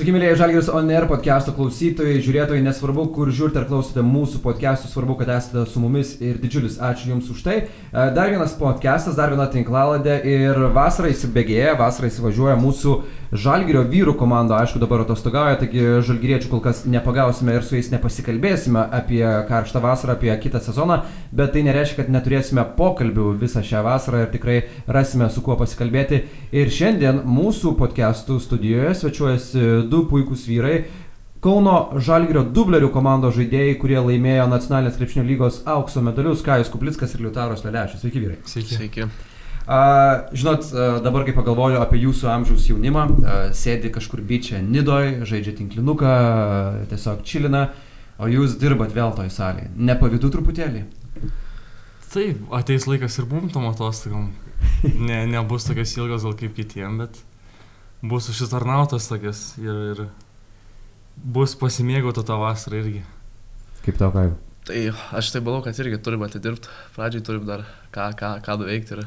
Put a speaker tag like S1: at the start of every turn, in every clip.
S1: Sveiki, mėlyje Žalgiris On Air podcast'o klausytojai, žiūrėtojai, nesvarbu, kur žiūrite ar klausote mūsų podcast'ų, svarbu, kad esate su mumis ir didžiulis ačiū Jums už tai. E, dar vienas podcast'as, dar viena tinklaladė ir vasarą įsibėgėja, vasarą įsivažiuoja mūsų Žalgirio vyrų komanda, aišku, dabar atostogauja, taigi Žalgiriečių kol kas nepagausime ir su jais nepasikalbėsime apie karštą vasarą, apie kitą sezoną, bet tai nereiškia, kad neturėsime pokalbių visą šią vasarą ir tikrai rasime su kuo pasikalbėti. Ir šiandien mūsų podcastų studijoje svečiuojasi du puikūs vyrai. Kauno Žalgirio dublerių komandos žaidėjai, kurie laimėjo nacionalinės krepšinio lygos aukso medalius, Kajus Kuplickas ir Liutaros Lelešius. Sveiki vyrai.
S2: Sveiki. Sveiki.
S1: A, žinot, dabar kai pagalvoju apie jūsų amžiaus jaunimą, a, sėdi kažkur bičia Nidoj, žaidžia tinklinuką, tiesiog čilina, o jūs dirbat vėl toj salėje. Nepavydu truputėlį?
S2: Taip, ateis laikas ir mum tom atostogom. Ne, nebus tokios ilgos gal kaip kitiem, bet bus užsitarnautas tokias ir, ir bus pasimėgauta tą vasarą irgi.
S1: Kaip tau, kaip?
S3: Tai aš tai manau, kad irgi turim atidirbti. Pradžiai turim dar ką, ką, ką nuveikti ir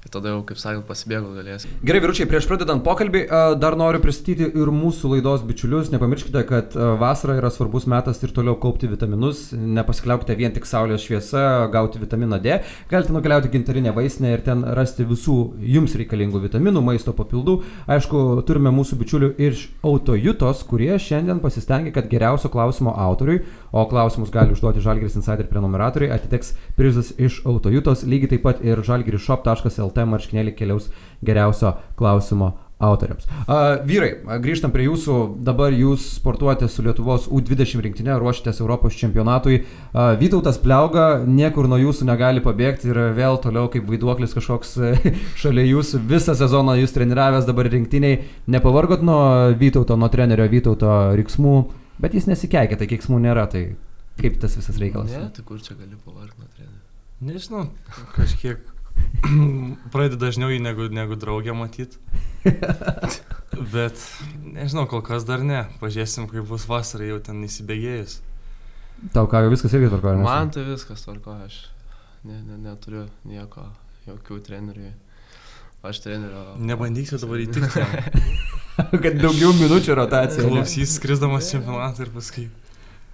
S3: ir tada jau, kaip sakant, pasibėgau galės.
S1: Gerai, vyručiai, prieš pradedant pokalbį, dar noriu pristatyti ir mūsų laidos bičiulius. Nepamirškite, kad vasara yra svarbus metas ir toliau kaupti vitaminus. Nepasikliaukite vien tik saulės šviesa, gauti vitaminą D. Galite nukeliauti gintarinę vaistinę ir ten rasti visų jums reikalingų vitaminų, maisto papildų. Aišku, turime mūsų bičiulių iš Autojutos, kurie šiandien pasistengė, kad geriausio klausimo autoriui, o klausimus gali užduoti Žalgiris Insider prenumeratoriai, atiteks prizas iš Autojutos, lygiai taip pat ir žalgirishop.lt LT marškinėlį keliaus geriausio klausimo autoriams. Uh, vyrai, grįžtam prie jūsų, dabar jūs sportuojate su Lietuvos U20 rinktinė, ruošitės Europos čempionatui. Uh, Vytautas Pliauga niekur nuo jūsų negali pabėgti ir vėl toliau kaip vaiduoklis kažkoks šalia jūsų, visą sezoną jūs treniravęs dabar rinktiniai. Nepavargot nuo Vytauto, nuo trenerio Vytauto riksmų, bet jis nesikeikia, tai kiksmų nėra, tai kaip tas visas reikalas?
S3: Ne, tai kur čia gali pavargti nuo trenerio?
S2: Nežinau, kažkiek Pradedi dažniau jį negu, negu draugę matyti. Bet, nežinau, kol kas dar ne. Pažiūrėsim, kaip bus vasarą jau ten įsibėgėjus.
S1: Tau ką, viskas irgi tvarkoja?
S3: Man tai viskas tvarkoja, aš ne, ne, neturiu nieko, jokių trenerių. Aš trenerio.
S2: Nebandysiu dabar įtikti.
S1: kad daugiau minučių rotacija.
S2: Klausys skrisdamas čempionatą ir paskui.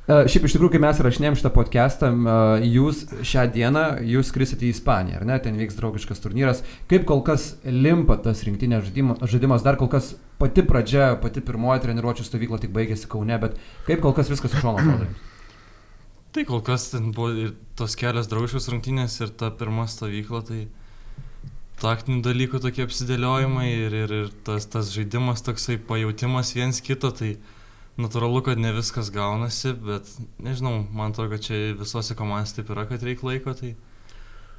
S1: Uh, šiaip iš tikrųjų, kai mes rašinėjom šitą podcastą, uh, jūs šią dieną, jūs krisite į Ispaniją, ar ne, ten vyks draugiškas turnyras. Kaip kol kas limpa tas rinktinės žaidimas, dar kol kas pati pradžia, pati pirmoji treniruočio stovykla tik baigėsi Kaune, bet kaip kol kas viskas iš šono atrodo?
S2: Tai kol kas ten buvo ir tos kelios draugiškos rungtynės ir ta pirma stovykla, tai taktinių dalykų tokie apsidėliojimai ir, ir, ir tas, tas žaidimas toksai pajūtimas viens kito, tai natūralu, kad ne viskas gaunasi, bet nežinau, man atrodo, kad čia visose komandose taip yra, kad reikia laiko, tai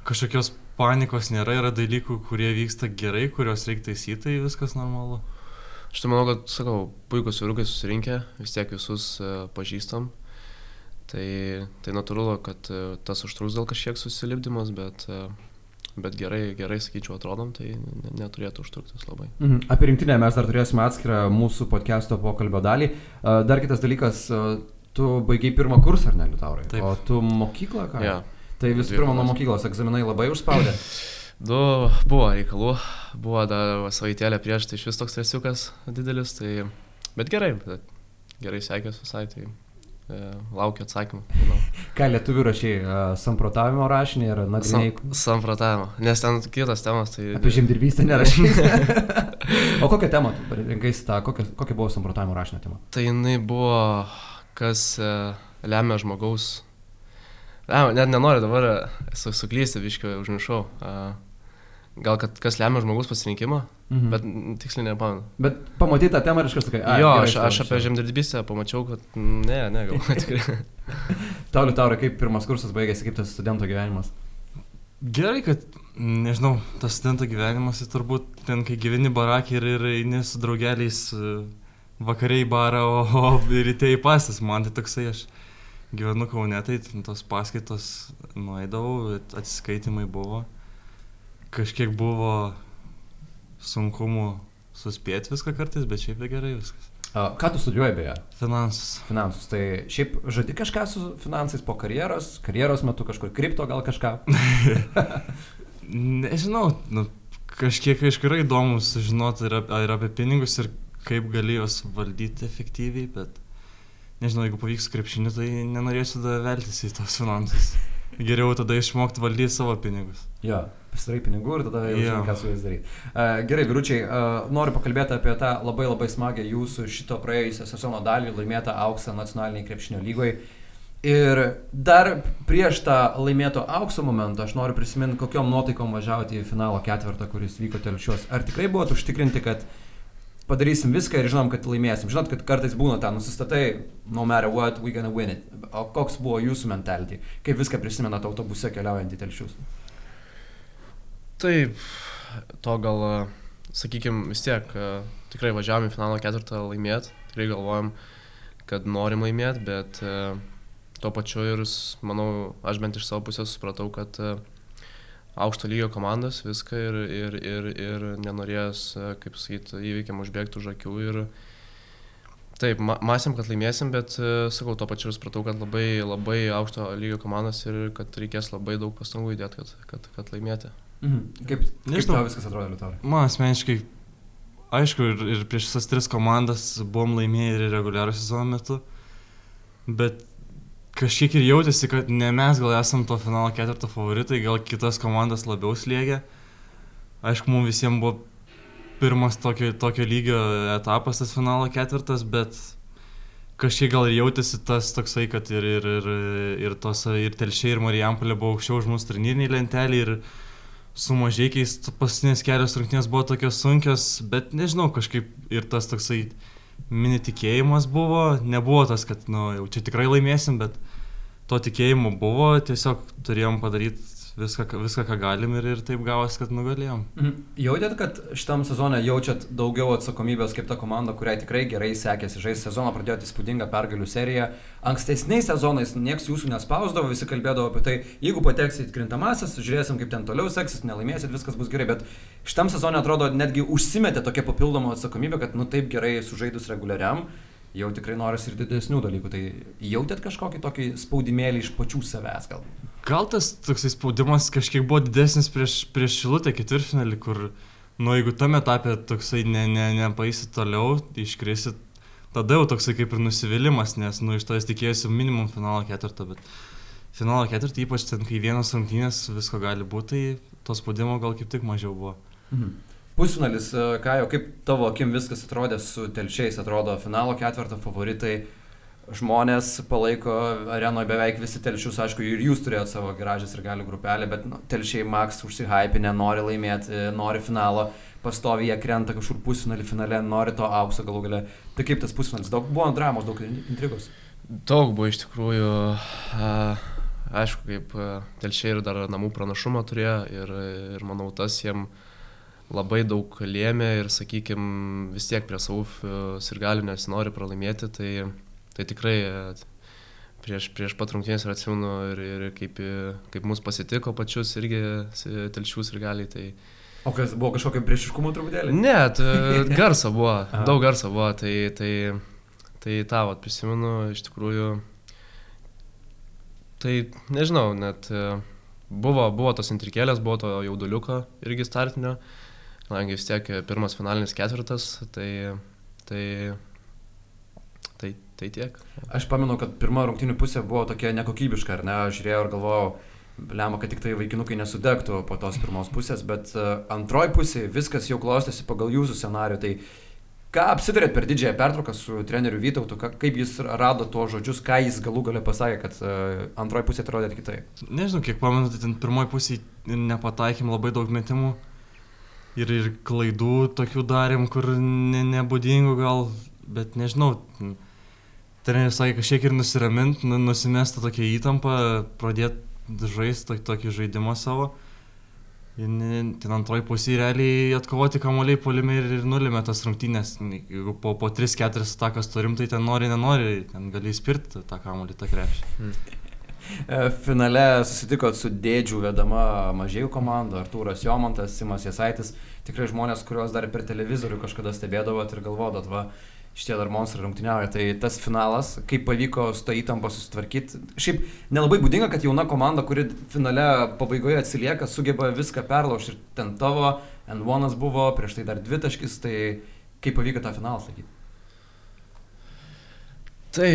S2: kažkokios panikos nėra, yra dalykų, kurie vyksta gerai, kuriuos reikia taisyti, tai viskas normalu.
S3: Aš tai manau, kad, sakau, puikus vyrukai susirinkę, vis tiek visus uh, pažįstam. Tai, tai natūralu, kad uh, tas užtruks dėl kažkiek susilipdymas, bet uh, bet gerai, gerai sakyčiau, atrodom, tai neturėtų užtrukti labai.
S1: Mhm. Apie rinktinę mes dar turėsime atskirą mūsų podcast'o pokalbio dalį. Dar kitas dalykas, tu baigiai pirmą kursą, ar ne, Liutaurai?
S2: Taip.
S1: O tu mokyklą ką?
S3: Ja.
S1: Tai visų pirma, nuo mokyklos egzaminai labai užspaudė.
S3: Du, buvo reikalų, buvo dar savaitėlė prieš, tai iš vis toks stresiukas didelis, tai bet gerai, bet gerai sekės visai, tai laukiu atsakymų. Manau.
S1: Ką lietuvių rašiai, e, samprotavimo rašinį ir nagrinėjai?
S3: Sam, samprotavimo, nes ten kitas temas. Tai...
S1: Apie žemdirbystę nerašai. o kokią temą tu rinkaisi tą, kokia, kokia buvo samprotavimo rašinio tema?
S3: Tai jinai buvo, kas e, lemia žmogaus. Ne, net nenoriu dabar suklysti, viškiu, užmiršau. Uh, Gal kad kas lemia žmogaus pasirinkimą, mhm. bet tiksliai nepamenu.
S1: Bet pamatyti tą temą ir iškart sakai,
S3: jo, gerai, aš, aš apie žemdirbystę pamačiau, kad ne, ne, gal tikrai.
S1: Tauliu, Tauliu, kaip pirmas kursas baigėsi, kaip tas studento gyvenimas?
S2: Gerai, kad, nežinau, tas studento gyvenimas, tai turbūt ten, kai gyveni barakį ir, ir eini su draugeliais e, vakariai į barą, o, o ryte į pasas, man tai toksai aš gyvenu kaune, tai tos paskaitos nueidavau, atsiskaitimai buvo kažkiek buvo sunkumų suspėti viską kartais, bet šiaip tai gerai viskas.
S1: Ką tu studijuoji beje?
S2: Finansus.
S1: Finansus. Tai šiaip žadi kažką su finansais po karjeros, karjeros metu kažkur kripto gal kažką?
S2: Nežinau, nu, kažkiek aišku yra įdomu sužinoti ir, apie, ir apie pinigus ir kaip gali juos valdyti efektyviai, bet nežinau, jeigu pavyks krepšiniu, tai nenorėsiu tada veltis į tos finansus. Geriau tada išmokti valdyti savo pinigus.
S1: Jo, pasidarai pinigų ir tada jau
S2: Jo.
S1: žinai, ką su jais daryti. Uh, gerai, vyručiai, uh, noriu pakalbėti apie tą labai labai smagę jūsų šito praėjusio sezono dalį, laimėtą auksą nacionaliniai krepšinio lygoje. Ir dar prieš tą laimėto aukso momentą aš noriu prisiminti, kokiom nuotaikom važiavote į finalo ketvirtą, kuris vyko telšiuos. Ar tikrai buvot užtikrinti, kad padarysim viską ir žinom, kad laimėsim? Žinot, kad kartais būna ten, nusistatai, no matter what, we gonna win it. O koks buvo jūsų mentality? Kaip viską prisimenat autobuse keliaujant į telšius?
S3: Taip, to gal, sakykime, vis tiek e, tikrai važiavom į finalo ketvirtą laimėti, tikrai galvojom, kad norim laimėti, bet e, tuo pačiu ir, manau, aš bent iš savo pusės supratau, kad e, aukšto lygio komandos viską ir, ir, ir, ir nenorėjęs, kaip sakyti, įveikiam užbėgti už akių ir taip, ma masėm, kad laimėsim, bet sakau, tuo pačiu ir supratau, kad labai, labai aukšto lygio komandos ir kad reikės labai daug pastangų įdėti, kad, kad, kad laimėti.
S1: Mhm. Kaip, kaip
S2: Nežinau.
S1: tau viskas atrodo, Liutaurai?
S2: Man asmeniškai, aišku, ir, ir prieš visas tris komandas buvom laimėję ir reguliarų sezono metu, bet kažkiek ir jautėsi, kad ne mes gal esam to finalo ketvirto favoritai, gal kitas komandas labiau slėgia. Aišku, mums visiems buvo pirmas tokio, tokio lygio etapas tas finalo ketvirtas, bet kažkiek gal ir jautėsi tas toksai, kad ir, ir, ir, ir, tos, ir Telšiai, ir Marijampolė buvo aukščiau už mūsų turnyriniai lentelį ir su mažiekiais paskutinės kelios rungtynės buvo tokios sunkios, bet nežinau, kažkaip ir tas toksai mini tikėjimas buvo, nebuvo tas, kad, nu, jau čia tikrai laimėsim, bet to tikėjimo buvo, tiesiog turėjom padaryti viską, ką- viską ką galim ir, ir taip gavosi, kad nugalėjom.
S1: Mhm. Jautėt, kad šitam sezonė jaučiat daugiau atsakomybės kaip ta komanda, kuriai tikrai gerai sekėsi žaisti sezoną, pradėjote įspūdingą pergalių seriją. Ankstesniais sezonais niekas jūsų nespausdavo, visi kalbėdavo apie tai, jeigu pateksit krintamasis, žiūrėsim, kaip ten toliau seksis, nelaimėsit, viskas bus gerai, bet šitam sezonė atrodo netgi užsimetė tokia papildoma atsakomybė, kad nu taip gerai sužaidus reguliariam, jau tikrai norisi ir didesnių dalykų. Tai jautėt kažkokį tokį spaudimėlį iš pačių savęs galbūt?
S2: Gal tas toksai spaudimas kažkiek buvo didesnis prieš, prieš šilutę ketvirtfinalį, kur, nu, jeigu tame etapė toksai ne, ne, nepaisit toliau, iškrisit, tada jau toksai kaip ir nusivylimas, nes, nu, iš to jis tikėjosi minimum finalo ketvirtą, bet finalo ketvirtą, ypač ten, kai vienas rungtynės visko gali būti, tai to spaudimo gal kaip tik mažiau buvo.
S1: Mhm. Pusfinalis, e, ką jau kaip tavo akim viskas atrodė su telšiais, atrodo finalo ketvirto favoritai, žmonės palaiko arenoje beveik visi telšius, aišku, ir jūs turėjote savo gražią ir galių grupelę, bet nu, telšiai Max užsihypinę, nori laimėti, nori finalo, pastoviai jie krenta kažkur pusfinalį finale, nori to aukso galų gale. Tai kaip tas pusfinalis, daug buvo dramos, daug intrigos.
S3: Daug buvo iš tikrųjų, aišku, kaip telšiai ir dar namų pranašumą turėjo ir, ir manau tas jiem labai daug lėmė ir, sakykime, vis tiek prie savų sirgalių nesinori pralaimėti, tai, tai tikrai a, prieš, prieš pat rungtynės ir atsimenu ir, ir kaip, kaip mus pasitiko pačius irgi si- telšių sirgaliai, tai
S1: O kas buvo kažkokio priešiškumo truputėlį?
S3: Ne, garso buvo,
S1: Aha.
S3: daug garso buvo, tai, tai, tai vat, prisimenu iš tikrųjų. Tai nežinau, net e, buvo, buvo tos intrikėlės, buvo to jauduliuko irgi startinio, kadangi vis tiek e, pirmas finalinis ketvirtas, tai, tai, tai, tiek.
S1: Aš pamenu, kad pirma rungtinių pusė buvo tokia nekokybiška, ar ne? Aš žiūrėjau ir galvojau, lemą, kad tik tai vaikinukai nesudegtų po tos pirmos pusės, bet uh, antroji pusė viskas jau klostėsi pagal jūsų scenarių. Tai ką apsitarėt per didžiąją pertrauką su treneriu Vytautu, kaip jis rado tuos žodžius, ką jis galų galę pasakė, kad uh, antroji pusė atrodė kitaip.
S2: Nežinau, kiek pamenu, tai ten pirmoji pusė nepataikėm labai daug metimų ir, ir klaidų tokių darėm, kur ne, nebūdingų gal, bet nežinau. Treneris sakė kažkiek ir nusiramint, nu, nusimesta tokia įtampa, pradėti žaisti to, tokį žaidimą savo. Ir ten antroji pusė realiai atkovoti kamuoliai polime ir, ir nulėmė tas rungtynės. Jeigu po, po 3-4 atakas turim, tai ten nori, nenori, ten gali įspirti tą kamuolį, tą krepšį.
S1: E, Finale susitikot su dėdžių vedama mažėjų komanda, Artūras Jomantas, Simas Jasaitis, tikrai žmonės, kuriuos dar per televizorių kažkada stebėdavot ir galvodot, va, šitie dar monstrai rungtyniauja. Tai tas finalas, kaip pavyko su tą įtampą susitvarkyti. Šiaip nelabai būdinga, kad jauna komanda, kuri finale pabaigoje atsilieka, sugeba viską perlaužti. Ir ten tavo N1 buvo, prieš tai dar dvi taškis, tai Kaip pavyko tą finalą laikyti?
S3: Tai,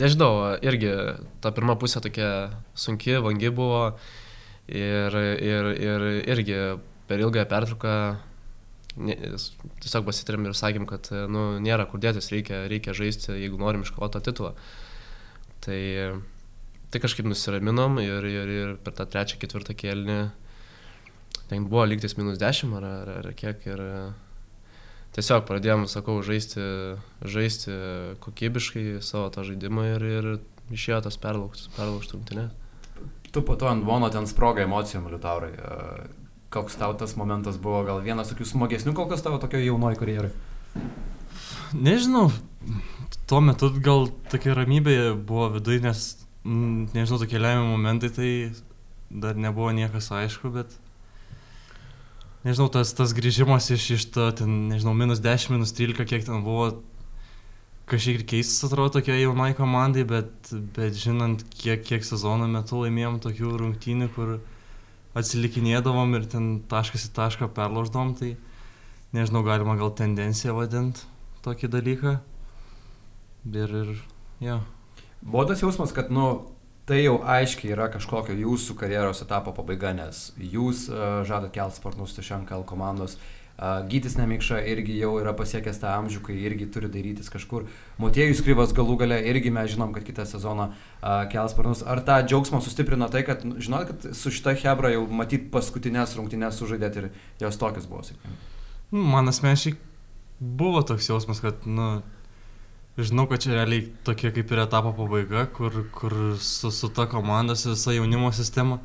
S3: nežinau, irgi ta pirma pusė tokia sunki, vangi buvo ir, ir, ir irgi per ilgąją pertrauką tiesiog pasitarėm ir sakėm, kad nu, nėra kur dėtis, reikia, reikia žaisti, jeigu norim iškovoti tą titulą. Tai, tai kažkaip nusiraminom ir, ir, ir per tą trečią, ketvirtą kėlinį ten buvo lygtis minus 10 ar, ar, ar kiek ir tiesiog pradėjom, sakau, žaisti, žaisti kokybiškai savo tą žaidimą ir, ir išėjo tas perlaužtas rungtynės.
S1: Tu po to ant Vono ten sproga emocijom, Liutaurai. Koks tau tas momentas buvo, gal vienas tokių smagesnių kol kas tavo tokio jaunoji karjerai?
S2: Nežinau, tuo metu gal tokia ramybė buvo viduje, nes, nežinau, tokie lemiami momentai, tai dar nebuvo niekas aišku, bet nežinau, tas, tas grįžimas iš, iš to, ten, nežinau, minus 10, minus 13, kiek ten buvo, kažkiek ir keistas atrodo tokia jaunai komandai, bet, bet žinant, kiek, kiek sezono metu laimėjom tokių rungtynių, kur atsilikinėdavom ir ten taškas į tašką perloždom, tai nežinau, galima gal tendenciją vadinti tokį dalyką. Ir, ir, jo.
S1: Buvo tas jausmas, kad, nu, tai jau aiškiai yra kažkokio jūsų karjeros etapo pabaiga, nes jūs uh, žadat kelt sparnus iš NKL komandos. Gytis Nemikša irgi jau yra pasiekęs tą amžių, kai irgi turi darytis kažkur. Motiejus Kryvas galų gale irgi mes žinom, kad kitą sezoną kels sparnus. Ar tą džiaugsmą sustiprino tai, kad nu, žinot, kad su šita Hebra jau matyt paskutinės rungtynės sužaidėt ir jos tokios buvo sėkmingos?
S2: Nu, man asmeniškai buvo toks jausmas, kad, nu, Žinau, kad čia realiai tokia kaip ir etapo pabaiga, kur, kur su, su ta komanda, su visa jaunimo sistema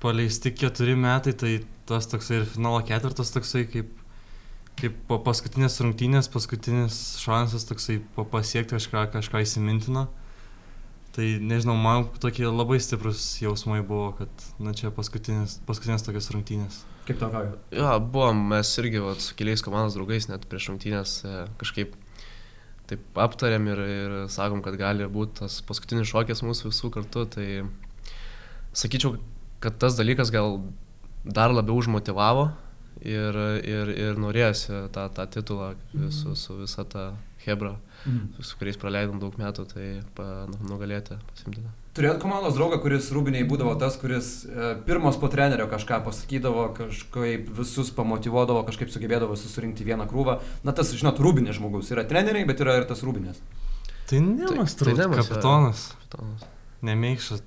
S2: paleisti keturi metai, tai tas toksai ir finalo ketvirtas toksai kaip, kaip paskutinės rungtynės, paskutinis šansas toksai pasiekti kažką, kažką įsimintino. Tai nežinau, man tokie labai stiprus jausmai buvo, kad na, čia paskutinės, paskutinės tokios rungtynės.
S1: Kaip to ką?
S3: Jo, buvom mes irgi vat, su keliais komandos draugais net prieš rungtynės e, kažkaip taip aptarėm ir, ir sakom, kad gali būti tas paskutinis šokis mūsų visų kartu, tai sakyčiau, kad tas dalykas gal dar labiau užmotivavo ir, ir, ir norėjosi tą, tą titulą su, su visa ta Hebra, mm. su kuriais praleidom daug metų, tai pa, nu, nugalėti pasimti.
S1: Turėjot komandos draugą, kuris rūbiniai būdavo tas, kuris e, pirmas po trenerio kažką pasakydavo, kažkaip visus pamotivuodavo, kažkaip sugebėdavo susirinkti vieną krūvą. Na tas, žinot, rūbinės žmogus. Yra treneriai, bet yra ir tas rūbinės.
S2: Tai nemas, tai, tai nemas, kapitonas. kapitonas. Nemėgšas,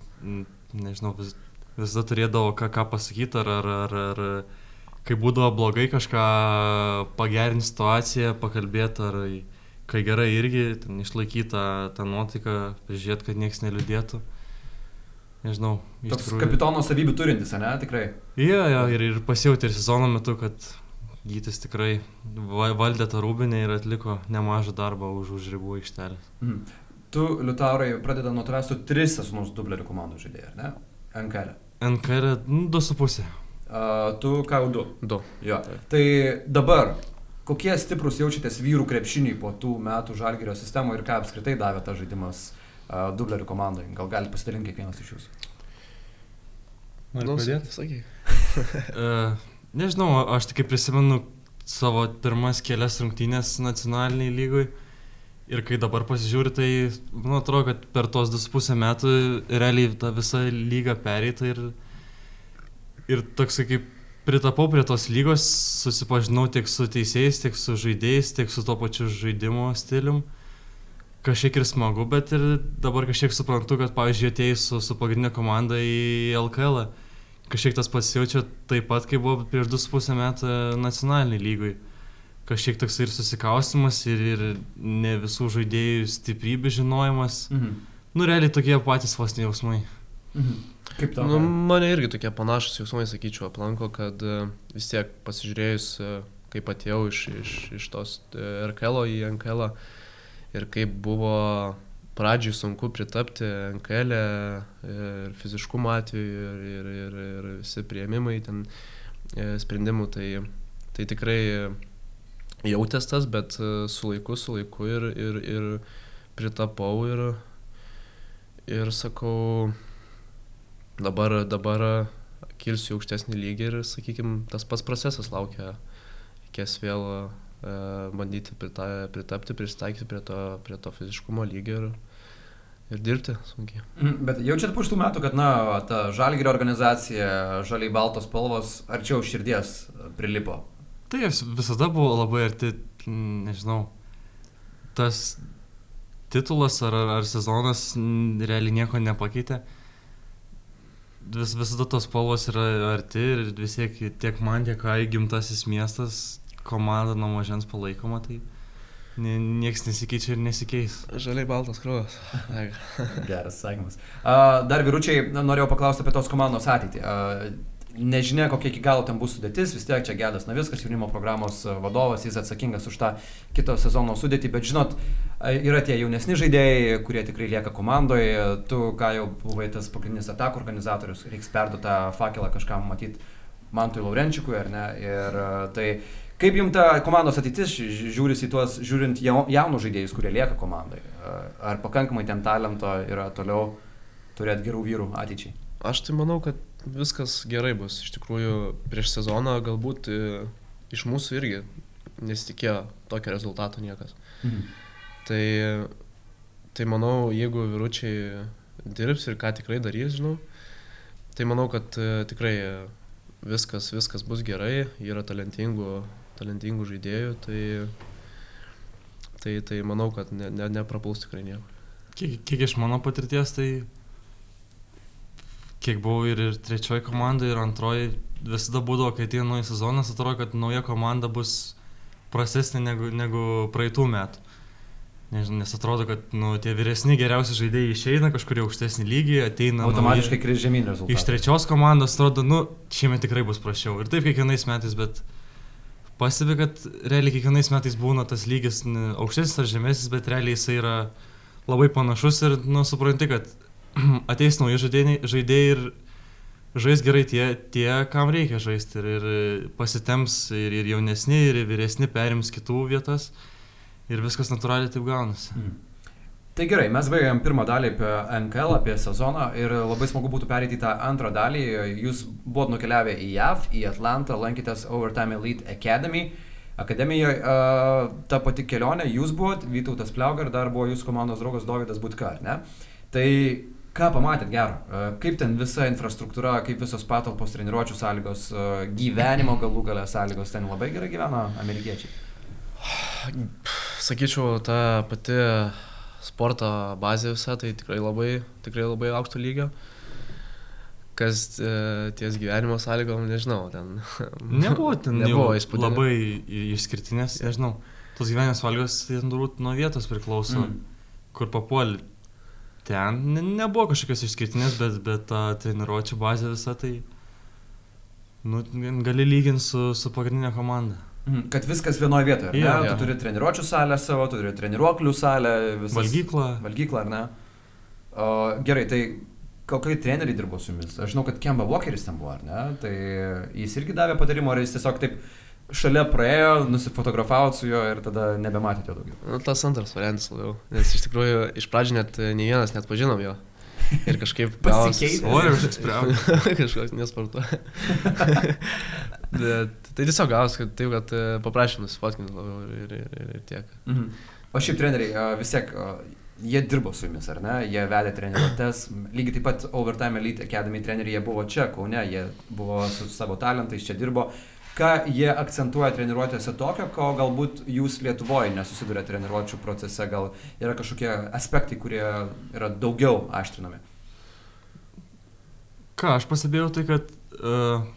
S2: nežinau, vis, visada turėdavo ką, ką pasakyti, ar, ar, ar, ar kai būdavo blogai kažką pagerinti situaciją, pakalbėti, ar kai gerai irgi, ten išlaikyti tą, nuotaiką, žiūrėti, kad niekas neliūdėtų. Nežinau.
S1: Toks tikrųjų... kapitono savybių turintis, ne, tikrai.
S2: Jo, jo, ir, ir pasijauti ir sezono metu, kad Gytis tikrai valdė tą rūbinę ir atliko nemažą darbą už, už ribų aikštelės.
S1: Mm. Tu, Liutaurai, pradeda nuo tavęs, tu tris sezonus dublerių komandų žaidėjai, ar ne? NKL.
S2: NKL, nu, du su pusė.
S1: Uh, tu ką jau du?
S3: Du.
S1: Jo. Tai dabar kokie stiprus jaučiatės vyrų krepšiniai po tų metų žalgerio sistemoje ir ką apskritai davė tas žaidimas uh, dublerių komandai? Gal gali pasidalinti kiekvienas iš jūsų?
S2: Noriu nu, pradėti? Sakyk. uh, nežinau, aš tik prisimenu savo pirmas kelias rungtynės nacionaliniai lygui. Ir kai dabar pasižiūri, tai, man atrodo, kad per tos 2,5 metų realiai ta visa lyga pereita ir, ir toksai kaip pritapau prie tos lygos, susipažinau tiek su teisėjais, tiek su žaidėjais, tiek su to pačiu žaidimo stilium. Kažkiek ir smagu, bet ir dabar kažkiek suprantu, kad, pavyzdžiui, atėjus su, su pagrindinė komanda į LKL, kažkiek tas pasijaučia taip pat, kaip buvo prieš 2,5 metų nacionaliniai lygui. Kažkiek toks ir susikaustimas, ir, ir ne visų žaidėjų stiprybė žinojimas. Mhm. Nu, realiai tokie patys vos jausmai.
S3: Mhm. Kaip tau? Nu, mane irgi tokie panašus jausmai, sakyčiau, aplanko, kad e, vis tiek pasižiūrėjus, e, kaip atėjau iš, iš, iš tos e, RKL į NKL ir kaip buvo pradžiui sunku pritapti NKL ir fiziškumo atveju ir, ir, ir, ir visi prieimimai ten sprendimų, tai, tai tikrai jautės tas, bet su laiku, su laiku ir, ir, ir pritapau ir, ir sakau, dabar, dabar kilsiu aukštesnį lygį ir, sakykime, tas pats procesas laukia, reikės vėl bandyti prita, pritapti, pristaikyti prie to, prie to fiziškumo lygio ir, ir dirbti sunkiai.
S1: Mm, bet jaučiat po šitų metų, kad, na, ta žalgyrio organizacija, žaliai baltos spalvos arčiau širdies prilipo?
S2: Tai visada buvo labai arti, nežinau, tas titulas ar, ar, ar sezonas realiai nieko nepakeitė. Vis, visada tos spalvos yra arti ir vis tiek tiek man, tiek kai gimtasis miestas, komanda nuo mažens palaikoma, tai niekas nesikeičia ir nesikeis.
S3: Žaliai baltas krūvas.
S1: Geras sakymas. Dar vyručiai, norėjau paklausti apie tos komandos ateitį. Nežinia, kokia iki galo ten bus sudėtis, vis tiek čia Gedas Naviskas, jaunimo programos e, vadovas, jis atsakingas už tą kito sezono sudėtį, bet žinot, e, yra tie jaunesni žaidėjai, kurie tikrai lieka komandoje, tu, ką jau buvai tas pagrindinis atakų organizatorius, reiks perduoti tą fakelą kažkam matyti Mantui Laurenčikui, ar ne? Ir e, tai kaip jums ta komandos ateitis žiūrisi į tuos, žiūrint jaunus žaidėjus, kurie lieka komandai? Ar pakankamai ten talento yra toliau turėti gerų vyrų ateičiai?
S3: Aš tai manau, kad viskas gerai bus. Iš tikrųjų, prieš sezoną galbūt e, iš mūsų irgi nesitikėjo tokio rezultato niekas. Mhm. Tai, tai manau, jeigu vyručiai dirbs ir ką tikrai darys, žinau, tai manau, kad e, tikrai viskas, viskas bus gerai, yra talentingų, talentingų žaidėjų, tai, tai, tai manau, kad ne, ne, neprapuls tikrai nieko.
S2: Kiek, kiek iš mano patirties, tai kiek buvau ir, ir trečioji komanda, ir antroji, visada būdavo, kai ateina naujas sezonas, atrodo, kad nauja komanda bus prastesnė negu, negu praeitų metų. Nežinau, nes atrodo, kad nu, tie vyresni geriausi žaidėjai išeina kažkur į aukštesnį lygį, ateina...
S1: Automatiškai kris žemyn rezultatai.
S2: Iš trečios komandos atrodo, nu, šiemet tikrai bus prašiau. Ir taip kiekvienais metais, bet pastebi, kad realiai kiekvienais metais būna tas lygis aukštesnis ar žemesnis, bet realiai jisai yra labai panašus ir, nu, supranti, kad ateis nauji žaidėjai, žaidėjai ir žais gerai tie, tie, kam reikia žaisti. Ir, ir pasitems ir, ir jaunesni, ir vyresni perims kitų vietas. Ir viskas natūraliai taip gaunasi. Mm.
S1: Tai gerai, mes baigėm pirmą dalį apie NKL, apie sezoną ir labai smagu būtų perėti į tą antrą dalį. Jūs buvot nukeliavę į JAV, į Atlantą, lankytės Overtime Elite Academy. Akademijoje uh, ta pati kelionė, jūs buvot, Vytautas Pliauga ir dar buvo jūsų komandos draugas Dovydas Butka, ne? Tai Ką pamatėt gero? E, kaip ten visa infrastruktūra, kaip visos patalpos, treniruočio sąlygos, e, gyvenimo galų galę sąlygos ten labai gerai gyvena amerikiečiai?
S3: Sakyčiau, ta pati sporto bazė visa, tai tikrai labai, tikrai labai aukšto lygio. Kas e, ties gyvenimo sąlygom, nežinau, ten.
S2: Nebuvo ten nebuvo įspūdinga. Labai išskirtinės, nežinau. Tos gyvenimo sąlygos, tai turbūt nuo vietos priklauso, mm. kur papuoli ten nebuvo kažkokios išskirtinės, bet, bet ta treniruočio bazė visa tai nu, gali lyginti su, su pagrindinė komanda.
S1: Mhm, kad viskas vienoje vietoje. Ja, ja. Tu turi treniruočio salę savo, tu turi treniruoklių salę, visą.
S2: Valgyklą.
S1: Valgyklą, ar ne? O, gerai, tai kokie treneriai dirbo su jumis? Aš žinau, kad Kemba Walkeris ten buvo, ar ne? Tai jis irgi davė patarimą, ar jis tiesiog taip šalia praėjo, nusifotografavo su juo ir tada nebematėte jo daugiau.
S3: Nu, tas antras variantas labiau, nes iš tikrųjų iš pradžių net e, ne vienas net pažinom jo. Ir kažkaip
S1: pasikeitė.
S2: O, ir užsikspriavo.
S3: Kažkoks nespartu. Bet tai tiesiog gavos, kad taip, kad e, paprašym nusifotkinti labiau ir, ir, ir, ir tiek. Mhm.
S1: O šiaip treneriai vis tiek, jie dirbo su jumis, ar ne? Jie vedė treniruotės. Lygiai taip pat Overtime Elite Academy treneriai, jie buvo čia, Kaune, jie buvo su savo talentais, čia dirbo. Ką jie akcentuoja treniruotėse tokio, ko galbūt jūs Lietuvoje nesusidurėte treniruotčių procese, gal yra kažkokie aspektai, kurie yra daugiau aštrinami?
S2: Ką aš pastebėjau, tai kad uh,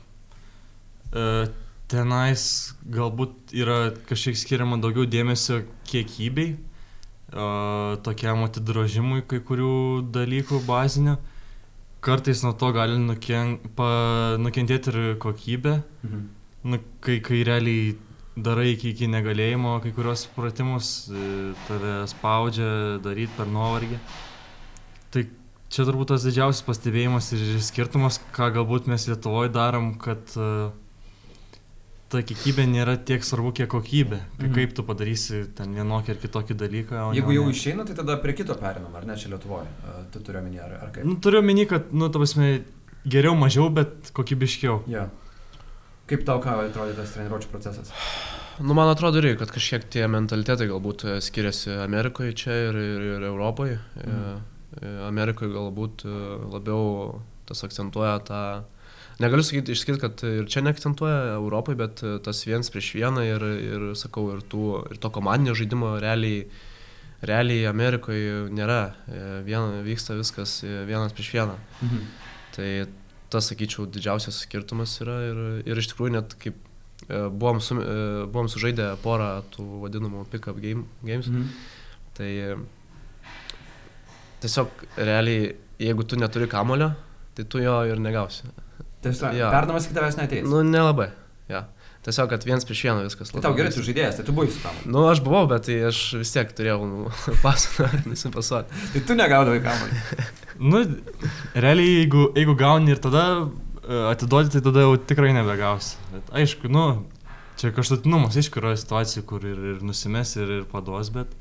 S2: uh, tenais galbūt yra kažkiek skiriama daugiau dėmesio kiekybei, uh, tokiam atidrožimui kai kurių dalykų bazinių. Kartais nuo to gali nuken, pa, nukentėti ir kokybė. Mhm nu, kai, kai realiai darai iki, iki negalėjimo kai kurios pratimus, e, tave spaudžia daryti per nuovargį. Tai čia turbūt tas didžiausias pastebėjimas ir skirtumas, ką galbūt mes Lietuvoje darom, kad uh, ta kiekybė nėra tiek svarbu, kiek kokybė. Mhm. Kaip tu padarysi ten vienokį ar kitokį dalyką.
S1: Jeigu jau išeina, tai tada prie kito perinam, ar ne čia Lietuvoje? Tu turiu omeny, ar, ar kaip?
S2: Nu, turiu omeny, kad, nu, ta prasme, geriau mažiau, bet kokybiškiau.
S1: Yeah. Kaip tau ką atrodė tas treniruočio procesas?
S3: Nu, man atrodo irgi, kad kažkiek tie mentalitetai galbūt e, skiriasi Amerikoje čia ir, ir, ir Europoje. Mhm. Amerikoje galbūt e, labiau tas akcentuoja tą, negaliu sakyti, išskirti, kad ir čia neakcentuoja Europoje, bet e, tas viens prieš vieną ir, ir sakau, ir, tų, ir to komandinio žaidimo realiai, realiai Amerikoje nėra. Vien, vyksta viskas vienas prieš vieną. Mhm. Tai tas, sakyčiau, didžiausias skirtumas yra ir, ir iš tikrųjų net kaip E, buvom, su, e, buvom sužaidę porą tų vadinamų pick-up game, games. Mhm. Tai e, tiesiog realiai, jeigu tu neturi kamulio, tai tu jo ir negausi.
S1: Tiesiog, ja. perdamas iki tavęs neteis.
S3: Nu, nelabai. Ja. Tiesiog, kad vienas prieš vieną viskas.
S1: Tai tau gerai, tu žaidėjas, tai tu buvai su kamuoliu.
S3: Nu, aš buvau, bet tai aš vis tiek turėjau nu, pasą, nusipasuoti.
S1: tai tu negaudavai kamuolį.
S2: nu, realiai, jeigu, jeigu gauni ir tada atiduoti, tai tada jau tikrai nebegausi. Bet aišku, nu, čia kažkutinumas, aišku, yra situacijų, kur ir, ir nusimes, ir, ir paduos, bet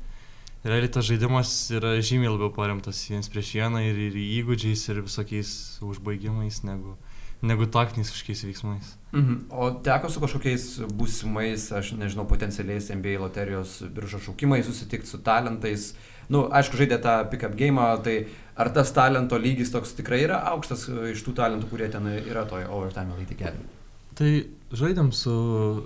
S2: realiai tas žaidimas yra žymiai labiau paremtas viens prieš vieną ir, ir įgūdžiais, ir visokiais užbaigimais, negu, negu taktiniais kažkokiais veiksmais.
S1: Mhm. O teko su kažkokiais būsimais, aš nežinau, potencialiais NBA loterijos biržos šaukimais susitikti su talentais. Na, nu, aišku, žaidė tą pick-up game, tai ar tas talento lygis toks tikrai yra aukštas e, iš tų talentų, kurie ten yra toje overtime elite kelio?
S2: Tai žaidėm su,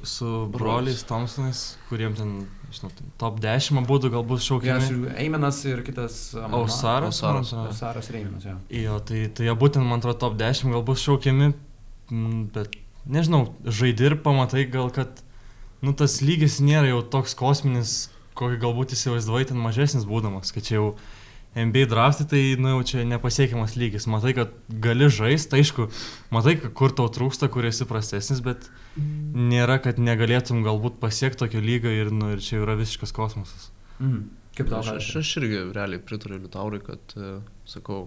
S2: su broliais Thompsonais, kuriems ten, žinau, top 10 būdų galbūt šaukiami.
S1: Yes, Eimenas ir kitas.
S2: Ausaras.
S1: Ausaras, Ausaras ir Eimenas, jo.
S2: Jo, tai, tai jie būtent, man atrodo, top 10 galbūt šaukiami, bet nežinau, žaidži ir pamatai gal, kad, nu, tas lygis nėra jau toks kosminis, kokį galbūt įsivaizdavai ten mažesnis būdamas, kad čia jau NBA draftai tai, nu, jau čia nepasiekiamas lygis. Matai, kad gali žaisti, aišku, matai, kur tau trūksta, kur esi prastesnis, bet nėra, kad negalėtum galbūt pasiekti tokio lygio ir, nu, ir čia yra visiškas kosmosas.
S1: Mhm. Kaip tau?
S3: Aš, aš irgi realiai pritariu Liutaurui, kad, uh, sakau,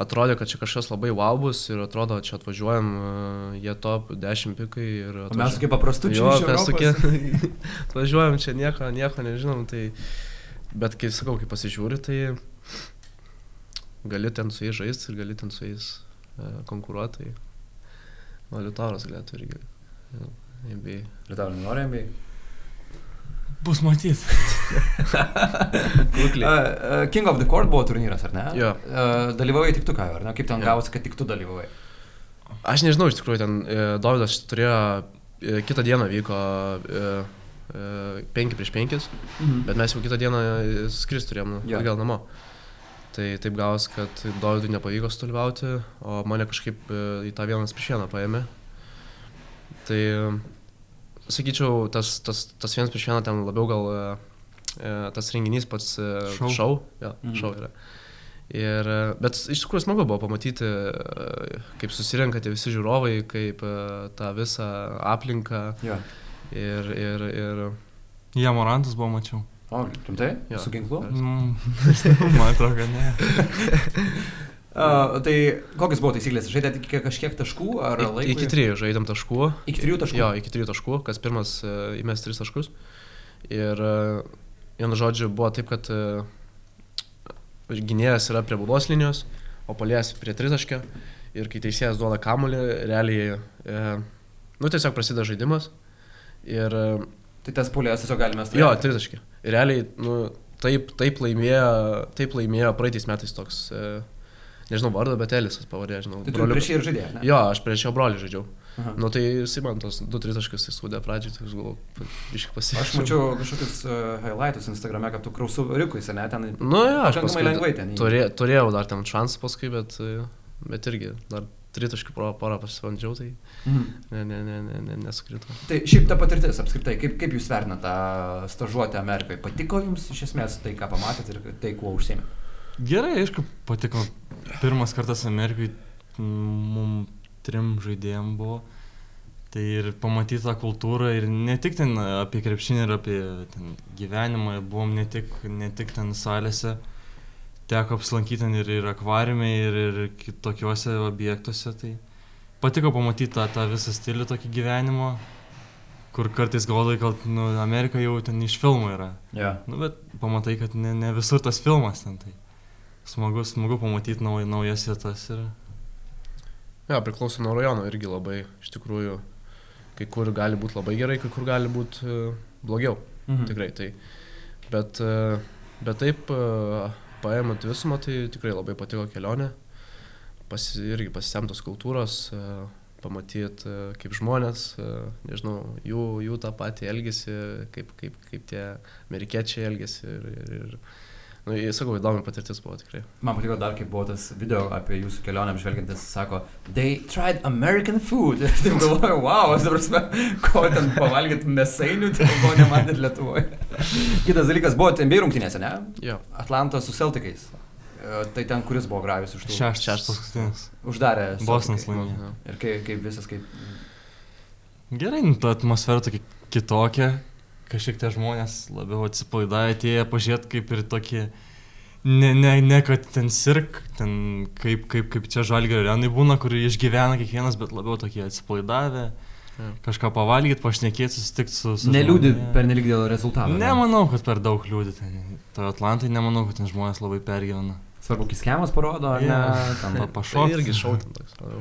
S3: atrodė, kad čia kažkas labai wow bus ir atrodo, čia atvažiuojam, uh, jie top 10 pikai ir...
S1: Atvažiuojam. Mes kaip paprastų čia. Jo, mes
S3: tokie, atvažiuojam čia nieko, nieko nežinom, tai... Bet kai sakau, kai pasižiūri, tai gali ten su jais žaisti ir gali ten su jais uh, konkuruoti. Tai Liutauras galėtų irgi. NBA.
S1: Liutauras nori NBA?
S2: Bus matyti.
S1: uh, King of the Court buvo turnyras, ar ne?
S3: Jo.
S1: Uh, dalyvavai tik tu ką, ar ne? Kaip ten gavosi, kad tik tu dalyvavai?
S3: Aš nežinau, iš tikrųjų, ten uh, Davidas turėjo, uh, kitą dieną vyko uh, 5 prieš 5, mhm. bet mes jau kitą dieną skris turėjom ja. atgal namo. Tai taip gavos, kad Dovydui nepavyko sudalyvauti, o mane kažkaip e, į tą vienas prieš vieną paėmė. Tai sakyčiau, tas, tas, tas vienas prieš vieną ten labiau gal e, e, tas renginys pats šau. šau ja, mhm. šau yra. Ir, bet iš tikrųjų smagu buvo pamatyti, kaip susirenka tie visi žiūrovai, kaip tą visą aplinką.
S1: Ja.
S3: Ir, ir, ir...
S2: Jie Morantas buvo, mačiau.
S1: O, rimtai? Ja. Su ginklu?
S2: Mm, man atrodo, kad ne.
S1: Uh, tai kokios buvo taisyklės? Žaidėte iki kažkiek taškų ar laiko?
S3: Iki trijų žaidėm taškų.
S1: Iki trijų taškų?
S3: Jo, iki trijų taškų, kas pirmas uh, įmės tris taškus. Ir uh, vienu žodžiu buvo taip, kad uh, gynėjas yra prie baudos linijos, o palės prie tritaškio. Ir kai teisėjas duoda kamulį, realiai, uh, nu tiesiog prasideda žaidimas. Ir...
S1: Tai tas pulės tiesiog galime
S3: stebėti. Jo, tritaškį. Ir realiai, nu, taip, taip, laimėjo, taip laimėjo praeitais metais toks, e, nežinau vardą, bet Elisas pavadė, žinau.
S1: Tai tu prieš jį ir žaidėjai, ne?
S3: Jo, aš prieš jo brolį žaidžiau. Aha. Nu tai jisai man tos 2-3 taškus įsūdė pradžiai, tai aš galvoju, iškai pasiekti.
S1: Aš mačiau kažkokius uh, highlightus Instagrame, kad tu krausų rikui, ne, ten.
S3: Nu jo, aš
S1: paskui lengvai ten.
S3: Turė, turėjau dar ten šansą paskui, bet, bet irgi dar tritaškių porą pasibandžiau, tai mhm. ne, ne, ne, ne, ne, nesukrito.
S1: Tai šiaip ta patirtis apskritai, kaip, kaip jūs vertinate tą stažuotę Amerikai? Patiko jums iš esmės tai, ką pamatėte ir tai, kuo užsėmė?
S2: Gerai, aišku, patiko. Pirmas kartas Amerikai mums trim žaidėjim buvo. Tai ir pamatyti tą kultūrą ir ne tik ten apie krepšinį ir apie gyvenimą, buvom ne tik, ne tik ten salėse, teko apsilankyti ir, ir akvariume, ir, ir kitokiuose objektuose. Tai patiko pamatyti tą, tą visą stilių tokį gyvenimo, kur kartais galvoju, kad nu, Amerika jau ten iš filmų yra.
S1: Yeah.
S2: Nu, bet pamatai, kad ne, ne visur tas filmas ten. Tai smagu, smagu pamatyti nauj, naujas vietas. Ir...
S3: Ja, priklauso nuo rajono irgi labai, iš tikrųjų. kai kur gali būti labai gerai, kai kur gali būti uh, blogiau.
S1: Mhm.
S3: Tikrai tai. Bet, uh, bet taip, uh, paėmant visumą, tai tikrai labai patiko kelionė. Pasi, irgi pasisemtos kultūros, uh, pamatyti, uh, kaip žmonės, uh, nežinau, jų, jų tą patį elgesį, kaip, kaip, kaip tie amerikiečiai elgesi. Ir, ir, ir, nu, jis, sakau, įdomi patirtis buvo tikrai.
S1: Man patiko dar, kaip buvo tas video apie jūsų kelionę apžvelgiantis, sako, they tried American food. Ir taip galvoju, wow, aš dabar prasme, ko ten pavalgyti mėsainių, tai ko nematėt Lietuvoje. Kitas dalykas, buvo NBA rungtynėse, ne?
S3: Jo.
S1: Atlantos su Celticais. E, Tai ten, kuris buvo gravius iš tų.
S2: Šeštas.
S3: Šeštas.
S2: paskutinis.
S1: Uždarė. Celticai.
S2: laimėjo.
S3: Jo.
S1: Ir kaip, kaip visas, kaip...
S2: Gerai, nu, ta atmosfera tokia kitokia, kažkiek tie žmonės labiau atsipalaidavę atėję pažiūrėti kaip ir tokie, ne, ne, ne kad ten sirk, ten kaip, kaip, kaip čia žalgerio arenai būna, kur išgyvena kiekvienas, bet labiau tokie atsipalaidavę,
S3: Jo.
S2: kažką pavalgyti, pašnekėti, susitikti su... su žmonėm.
S1: per nelik dėl rezultato. ne?
S2: Nemanau, kad per daug liūdį ten. To Atlantai nemanau, kad ten žmonės labai pergyvena.
S1: Svarbu, kiskemas parodo, ar
S2: Jo.
S1: ne? Ten
S2: Pa-
S3: Tai irgi šautin toks. labiau.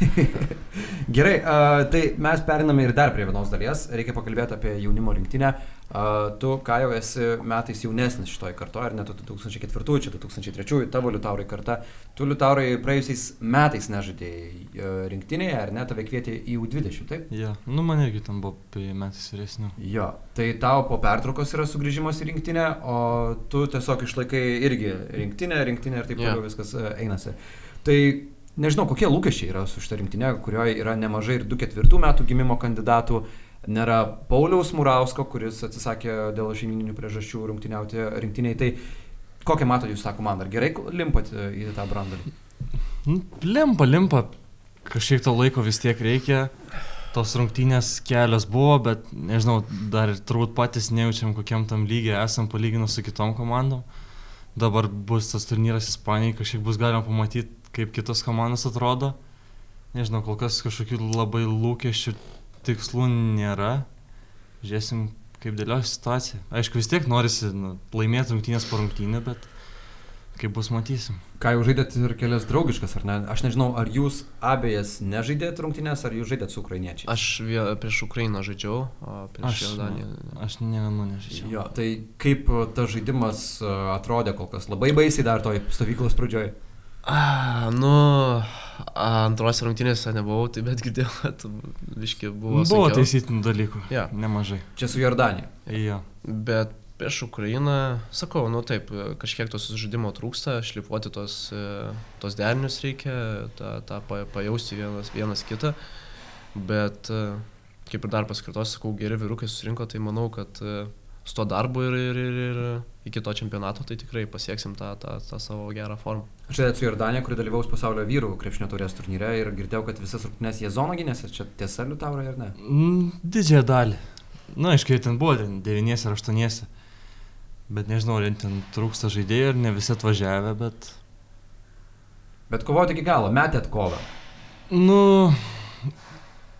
S1: Gerai, a, tai mes periname ir dar prie vienos dalies. Reikia pakalbėti apie jaunimo rinktinę. A, tu, ką jau esi metais jaunesnis šitoj kartoje, ar ne tu 2004, čia 2003, tavo liutaurai karta. Tu liutaurai praėjusiais metais nežaidėjai a, rinktinėje, ar ne, tave kvietė į U20, taip?
S2: Ja, nu man irgi ten buvo metais vyresnių.
S1: Jo, tai tau po pertraukos yra sugrįžimas į rinktinę, o tu tiesiog išlaikai irgi rinktinę, rinktinę ir taip
S3: Jo.
S1: toliau viskas e, einasi. Tai nežinau, kokie lūkesčiai yra su šitą rinktinę, kurioje yra nemažai ir 2-4 metų gimimo kandidatų. Nėra Pauliaus Murausko, kuris atsisakė dėl šeimininių priežasčių rungtyniauti rinktiniai. Tai kokią matot jūs tą komandą? Ar gerai limpat į tą brandalį?
S2: Nu, limpa, limpa. Kažkiek to laiko vis tiek reikia. Tos rungtynės kelios buvo, bet nežinau, dar turbūt patys nejaučiam, kokiam tam lygiai esam palyginus su kitom komandom. Dabar bus tas turnyras Ispanijai, kažkiek bus galima pamatyti, kaip kitos komandos atrodo. Nežinau, kol kas kažkokių labai lūkesčių tikslų nėra. Žiūrėsim, kaip dėliosi situacija. Aišku, vis tiek norisi nu, laimėti rungtynės po rungtynių, bet kaip bus matysim.
S1: Ką jau žaidėt ir kelias draugiškas, ar ne? Aš nežinau, ar jūs abiejas nežaidėt rungtynės, ar jūs žaidėt su ukrainiečiais?
S3: Aš vie, prieš Ukrainą žaidžiau, o prieš
S2: Aš,
S3: Jordaniją.
S2: aš ne vienu nežaidžiau.
S1: Jo, tai kaip tas žaidimas atrodė kol kas? Labai baisiai dar toj stovyklos pradžioj.
S3: A, nu, a, antrose rungtynėse nebuvau, tai bet girdėjau, kad viški buvo.
S2: Buvo, taisytinų dalykų.
S3: Jo.
S2: Nemažai.
S1: Čia su Jordanija.
S2: Jo.
S3: Bet prieš Ukrainą, sakau, nu taip, kažkiek tos žaidimo trūksta, šlifuoti tos, tos derinius reikia, tą, tą pa- pajausti vienas, vienas kitą. Bet e, kaip ir dar paskirtos, sakau, geri vyrukai susirinko, tai manau, kad e, su to darbu ir, ir, ir, ir iki to čempionato tai tikrai pasieksim tą, tą, tą savo gerą formą.
S1: Aš žaidėt su Jordanija, kuri dalyvaus pasaulio vyrų krepšinio turės turnyre ir girdėjau, kad visas rungtynės jie zono gynėsi. Čia tiesa, Liutaurai, ar ne?
S2: Mm, Didžiąją dalį. Na, aišku, jie ten buvo, ten devyniese ar aštuoniese. Bet nežinau, ar ten trūksta žaidėjų ir ne visi atvažiavę, bet...
S1: Bet kovoti iki galo, metėt kovą.
S2: Nu,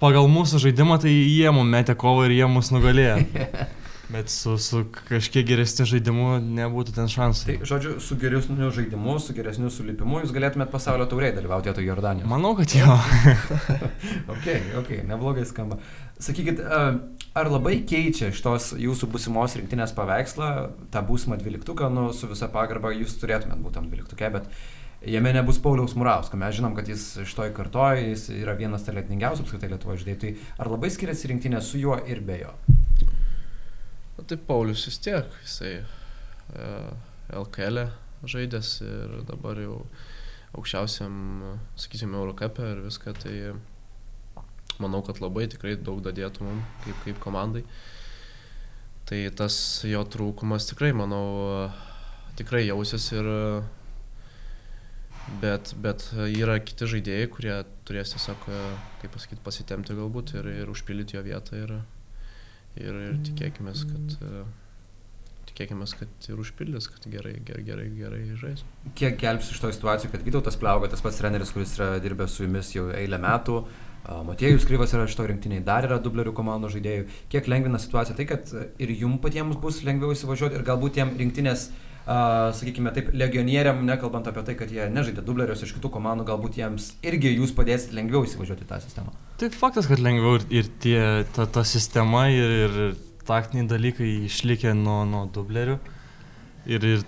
S2: pagal mūsų žaidimą tai jie mums metė kovą ir jie mus nugalėjo. Bet su, su kažkiek geresniu žaidimu nebūtų ten
S1: Tai,
S2: šansų.
S1: žodžiu, su geresniu žaidimu, su geresniu sulipimu jūs galėtumėt pasaulio tauriai dalyvauti vietoj Jordanijos.
S2: Manau, kad jo.
S1: Ok, ok, neblogai skamba. Sakykit, ar labai keičia šitos jūsų būsimos rinktinės paveikslą, tą būsimą dvyliktuką, nu, su visa pagarba jūs turėtumėt tam dvyliktukė, bet jame nebus Pauliaus Murausko. Mes žinom, kad jis šitoj kartoj, jis yra vienas talentingiausių apskritai Lietuvoje žaidėjų. Tai ar labai skiriasi rinktinė su juo ir be jo?
S3: Tai Paulius vis tiek, jisai LKL e žaidęs ir dabar jau aukščiausiam, sakysime, Eurocapė ir viską, tai manau, kad labai tikrai daug dadėtų mums kaip, kaip komandai. Tai tas jo trūkumas tikrai, manau, tikrai jausis ir Bet, bet yra kiti žaidėjai, kurie turės tiesiog, kaip pasakyti, pasitemti galbūt ir, ir užpildyti jo vietą ir, ir, ir tikėkime, kad, e, tikėkime, kad ir užpildys, kad gerai, gerai, gerai, gerai žais.
S1: Kiek gelbs iš to situacijų, kad Vytautas Pliauga, tas pats treneris, kuris yra dirbęs su jumis jau eilę metų, a, Motiejus Kryvas yra šito rinktiniai, dar yra dublerių komandų žaidėjų. Kiek lengvina situaciją tai, kad ir jum patiems bus lengviau įsivažiuoti ir galbūt tiem rinktinės uh, sakykime taip, legionieriam, nekalbant apie tai, kad jie nežaidė dublerius iš kitų komandų, galbūt jiems irgi jūs padėsit lengviau įsivažiuoti tą sistemą.
S2: Tai faktas, kad lengviau ir, ir tie, ta, ta sistema ir, ir taktiniai dalykai išlikę nuo, nuo dublerių. Ir, ir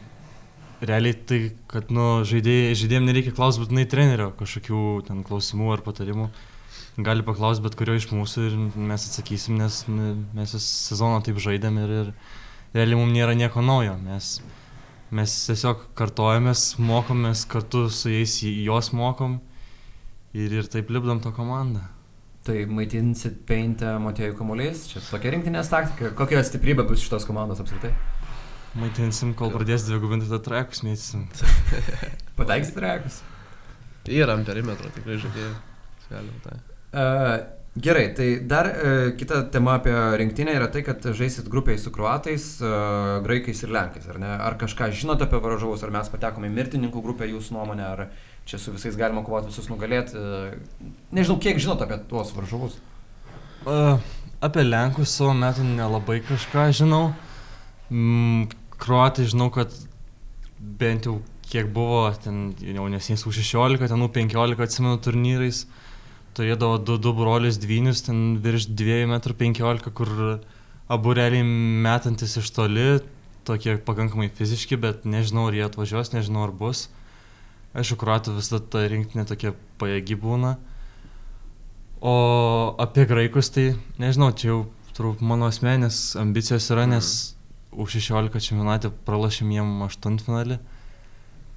S2: realiai tai, kad nu, žaidėjai, žaidėjim nereikia klausti būtinai trenerio kažkokių ten klausimų ar patarimų. Gali paklausti bet kurio iš mūsų ir mes atsakysim, nes mes visą sezoną taip žaidėm ir, ir realiai mums nėra nieko naujo. Mes, mes tiesiog kartojamės, mokomės kartu su jais, juos mokom ir, ir taip lipdom tą komandą.
S1: Tai maitinsit peintę Matėjų kamuoliais, čia tokia rinktinės taktika, kokia stiprybė bus šitos komandos apskritai?
S2: Maitinsim, kol pradės dvigubinti tą trekus, mėtysim.
S1: Pataiksit trekus?
S3: Yra ant perimetro tikrai žaidėjai. Galim tai.
S1: Uh, Gerai, tai dar e, kita tema apie rinktinę yra tai, kad žaisit grupiai su kruatais, e, graikais ir lenkais, ar ne? Ar kažką žinote apie varžovus, ar mes patekome į mirtininkų grupę jūsų nuomonę, ar čia su visais galima kovoti, visus nugalėti. E, nežinau, kiek žinote apie tuos varžovus.
S2: Uh, apie lenkus savo metu nelabai kažką žinau. Mm, kruatai žinau, kad bent jau kiek buvo ten jaunesnės už 16, ten U15 atsimenu turnyrais. Uh, turėdavo du, du brolius dvynius, ten virš 2,15 m, kur abu realiai metantis iš toli, tokie pakankamai fiziški, bet nežinau, ar jie atvažiuos, nežinau, ar bus. Aišku, kruatų visada ta rinktinė tokia pajėgi būna. O apie graikus tai nežinau, čia jau turbūt mano asmenės ambicijos yra, nes mm. už 16 čempionatį pralašėm jiem aštuntfinalį,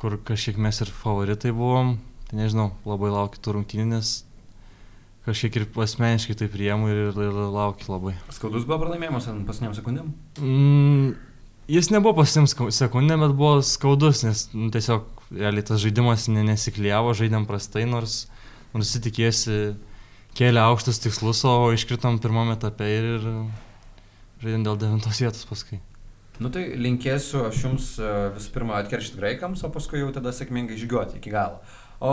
S2: kur kažkiek mes ir favoritai buvom. Tai nežinau, labai laukiu tų rungtynių, nes kažkiek ir asmeniškai tai priemu ir, ir, ir laukiu labai.
S1: Skaudus buvo pralaimėjimas ant pasniam sekundėm?
S2: Mm, jis nebuvo pasniam sekundėm, bet buvo skaudus, nes nu, tiesiog realiai tas žaidimas nesiklyjavo, žaidėm prastai, nors, nors tikėsi kėlė aukštus tikslus, o iškritom pirmame etape ir, ir žaidėm dėl devintos vietos paskui.
S1: Nu tai linkėsiu aš jums e, visų pirma atkeršyti graikams, o paskui jau tada sėkmingai žygiuoti iki galo. O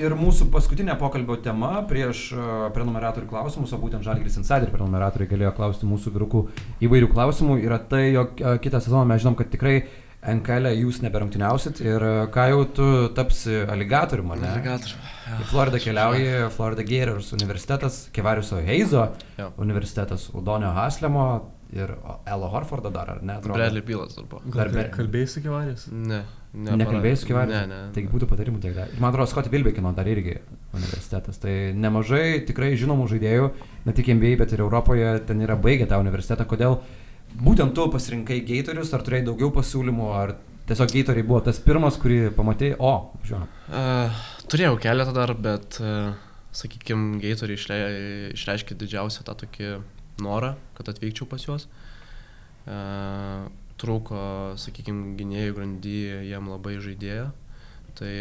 S1: ir mūsų paskutinė pokalbio tema prieš e, prenumeratorių klausimus, o būtent Žalgiris Insider prenumeratoriai galėjo klausti mūsų vyrukų įvairių klausimų, yra tai, jog e, kitą sezoną mes žinom, kad tikrai NKL e jūs neberungtiniausit ir ką jau tu tapsi aligatorium, ne?
S3: Aligatorium.
S1: Ja. Į Floridą keliauji, Florida Gators universitetas, Kevariuso Heizo
S3: ja.
S1: universitetas, Udonio Haslemo ir Elo Horfordo dar, ar ne?
S3: Bradley Bilas dar buvo.
S2: Dar be... kalbėjai su Kevarijos?
S3: Ne.
S1: Ne, Nekalbėjai su Kivarė?
S3: Ne, ne.
S1: Taigi būtų patarimų tiek dar. Ir man atrodo, Skoti Vilbekino dar irgi universitetas. Tai nemažai tikrai žinomų žaidėjų, ne tik NBA, bet ir Europoje ten yra baigę tą universitetą. Kodėl būtent tu pasirinkai Gatorius, ar turėjai daugiau pasiūlymų, ar tiesiog Gatoriai buvo tas pirmas, kurį pamatėjai, o, žinoma.
S3: Uh, turėjau keletą dar, bet, uh, sakykime, Gatoriai išrei, išreiškė didžiausią tą tokį norą, kad atvykčiau pas juos. Uh, trūko, sakykime, gynėjų grandy jam labai žaidėjo. Tai...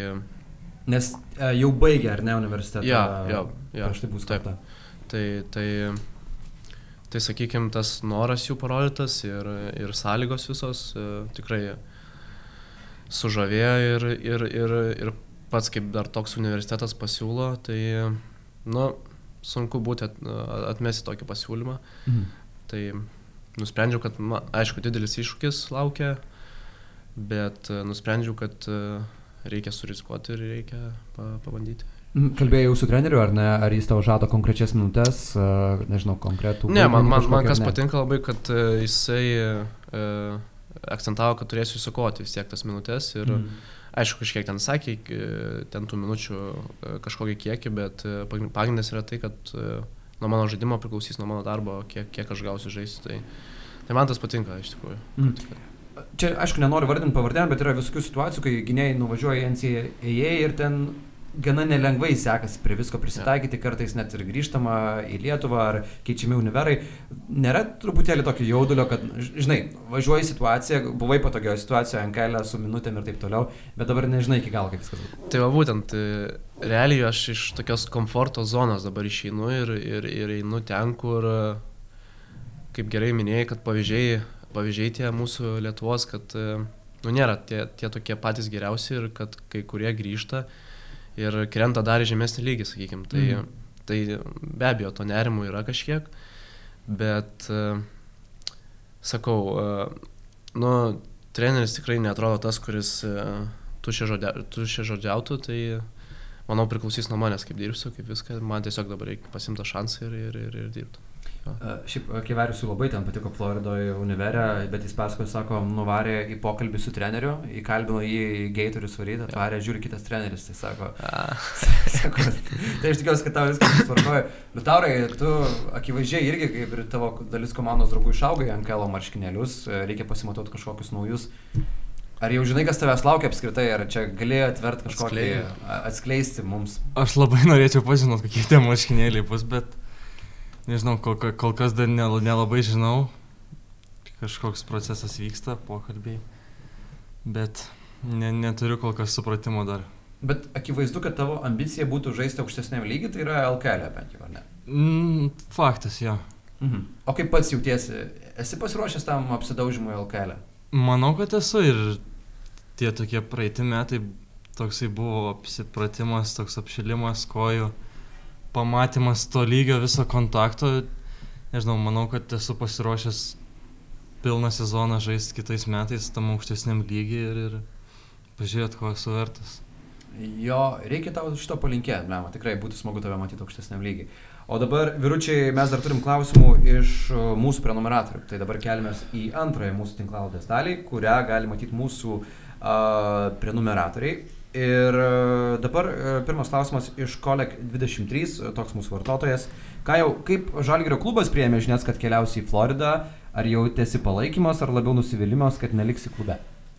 S1: Nes e, jau baigė, ar ne, universitetą?
S3: Ja, ja, ja.
S1: Prieš tai bus taip.
S3: Tai, tai, tai sakykime, tas noras jų parodytas ir, ir sąlygos visos e, tikrai sužavėjo ir, ir, ir, ir pats kaip dar toks universitetas pasiūlo, tai, nu, sunku būti at, atmesti tokį pasiūlymą. Mhm. Tai nusprendžiau, kad, ma, aišku, didelis iššūkis laukia, bet nusprendžiau, kad reikia surizikuoti ir reikia pa, pabandyti.
S1: Mhm, kalbėjai jau su treneriu, ar ne? Ar jis tau žada konkrečias minutės, nežinau, konkretų.
S3: Ne, man, man, man kas ne. patinka labai, kad jisai e, akcentavo, kad turėsiu įsakoti vis tiek tas minutės ir mm. Aišku, kažkiek ten sakė, ten tų minučių kažkokį kiekį, bet pagrindas yra tai, kad nuo mano žaidimo priklausys, nuo mano darbo, kiek, kiek aš gausiu žaisti. Tai, tai man tas patinka iš tikrųjų. Mm.
S1: Čia, aišku, nenoriu vardinti pavardėm, bet yra visokių situacijų, kai gynėjai nuvažiuoja į NCAA ir ten gana nelengvai sekasi prie visko prisitaikyti, kartais net ir grįžtama į Lietuvą ar keičiami univerai. Nėra truputėlį tokio jaudulio, kad, žinai, važiuoji situaciją, buvai patogioje situacijoje ant kelio su minutėm ir taip toliau, bet dabar nežinai iki galo, kaip viskas bus.
S3: Tai va būtent, realiai aš iš tokios komforto zonos dabar išeinu ir, ir, ir einu ten, kur, kaip gerai minėjai, kad pavyzdžiai, pavyzdžiai tie mūsų Lietuvos, kad nu, nėra tie, tie tokie patys geriausi ir kad kai kurie grįžta ir krenta dar žemesnį lygį, sakykime. Tai, mm. tai be abejo, to nerimo yra kažkiek, bet, uh, sakau, uh, nu, treneris tikrai netrodo tas, kuris tušia žodžiautų, tai manau priklausys nuo manęs, kaip dirbsiu, kaip viską. Man tiesiog dabar reikia pasimti šansą ir, ir, ir, ir dirbti.
S1: Uh, šiaip Keveriusui labai ten patiko Floridoje univerė, bet jis pasakojo, sako, nuvarė į pokalbį su treneriu, įkalbino jį į geitorius varyti, atvarė, žiūri kitas treneris, tai sako. sako tai aš tikiuosi, kad tau viskas tvarkoja. Bet taurai, tu akivaizdžiai irgi, kaip ir tavo dalis komandos draugų išaugai ant kelo marškinėlius, reikia pasimatuoti kažkokius naujus. Ar jau žinai, kas tavęs laukia apskritai, ar čia galėjo atvert kažkokį atskleisti mums?
S2: Aš labai norėčiau pažinoti, kokie tie marškinėliai bus, bet Nežinau, kol, kol kas dar nelabai žinau. Kažkoks procesas vyksta, pokalbiai. Bet ne, neturiu kol kas supratimo dar.
S1: Bet akivaizdu, kad tavo ambicija būtų žaisti aukštesniam lygiui, tai yra LKL bent jau, ar ne?
S2: Mm, faktas, jo.
S1: Mhm. O kaip pats jautiesi, esi pasiruošęs tam apsidaužimui LKL?
S2: Manau, kad esu ir tie tokie praeiti metai toksai buvo apsipratimas, toks apšilimas kojų pamatymas to lygio viso kontakto, nežinau, manau, kad esu pasiruošęs pilną sezoną žaisti kitais metais tam aukštesniam lygiai ir, ir pažiūrėti, ko esu vertas.
S1: Jo, reikia tau šito palinkėti, blema, tikrai būtų smagu tave matyti aukštesniam lygiai. O dabar, vyručiai, mes dar turim klausimų iš mūsų prenumeratorių. Tai dabar keliamės į antrąją mūsų tinklaudės dalį, kurią gali matyti mūsų uh, prenumeratoriai. Ir e, dabar e, pirmas klausimas iš Kolek 23, e, toks mūsų vartotojas. Ką jau, kaip Žalgirio klubas prieėmė žinias, kad keliausi į Floridą, ar jau tiesi palaikymas, ar labiau nusivylimas, kad neliksi klube?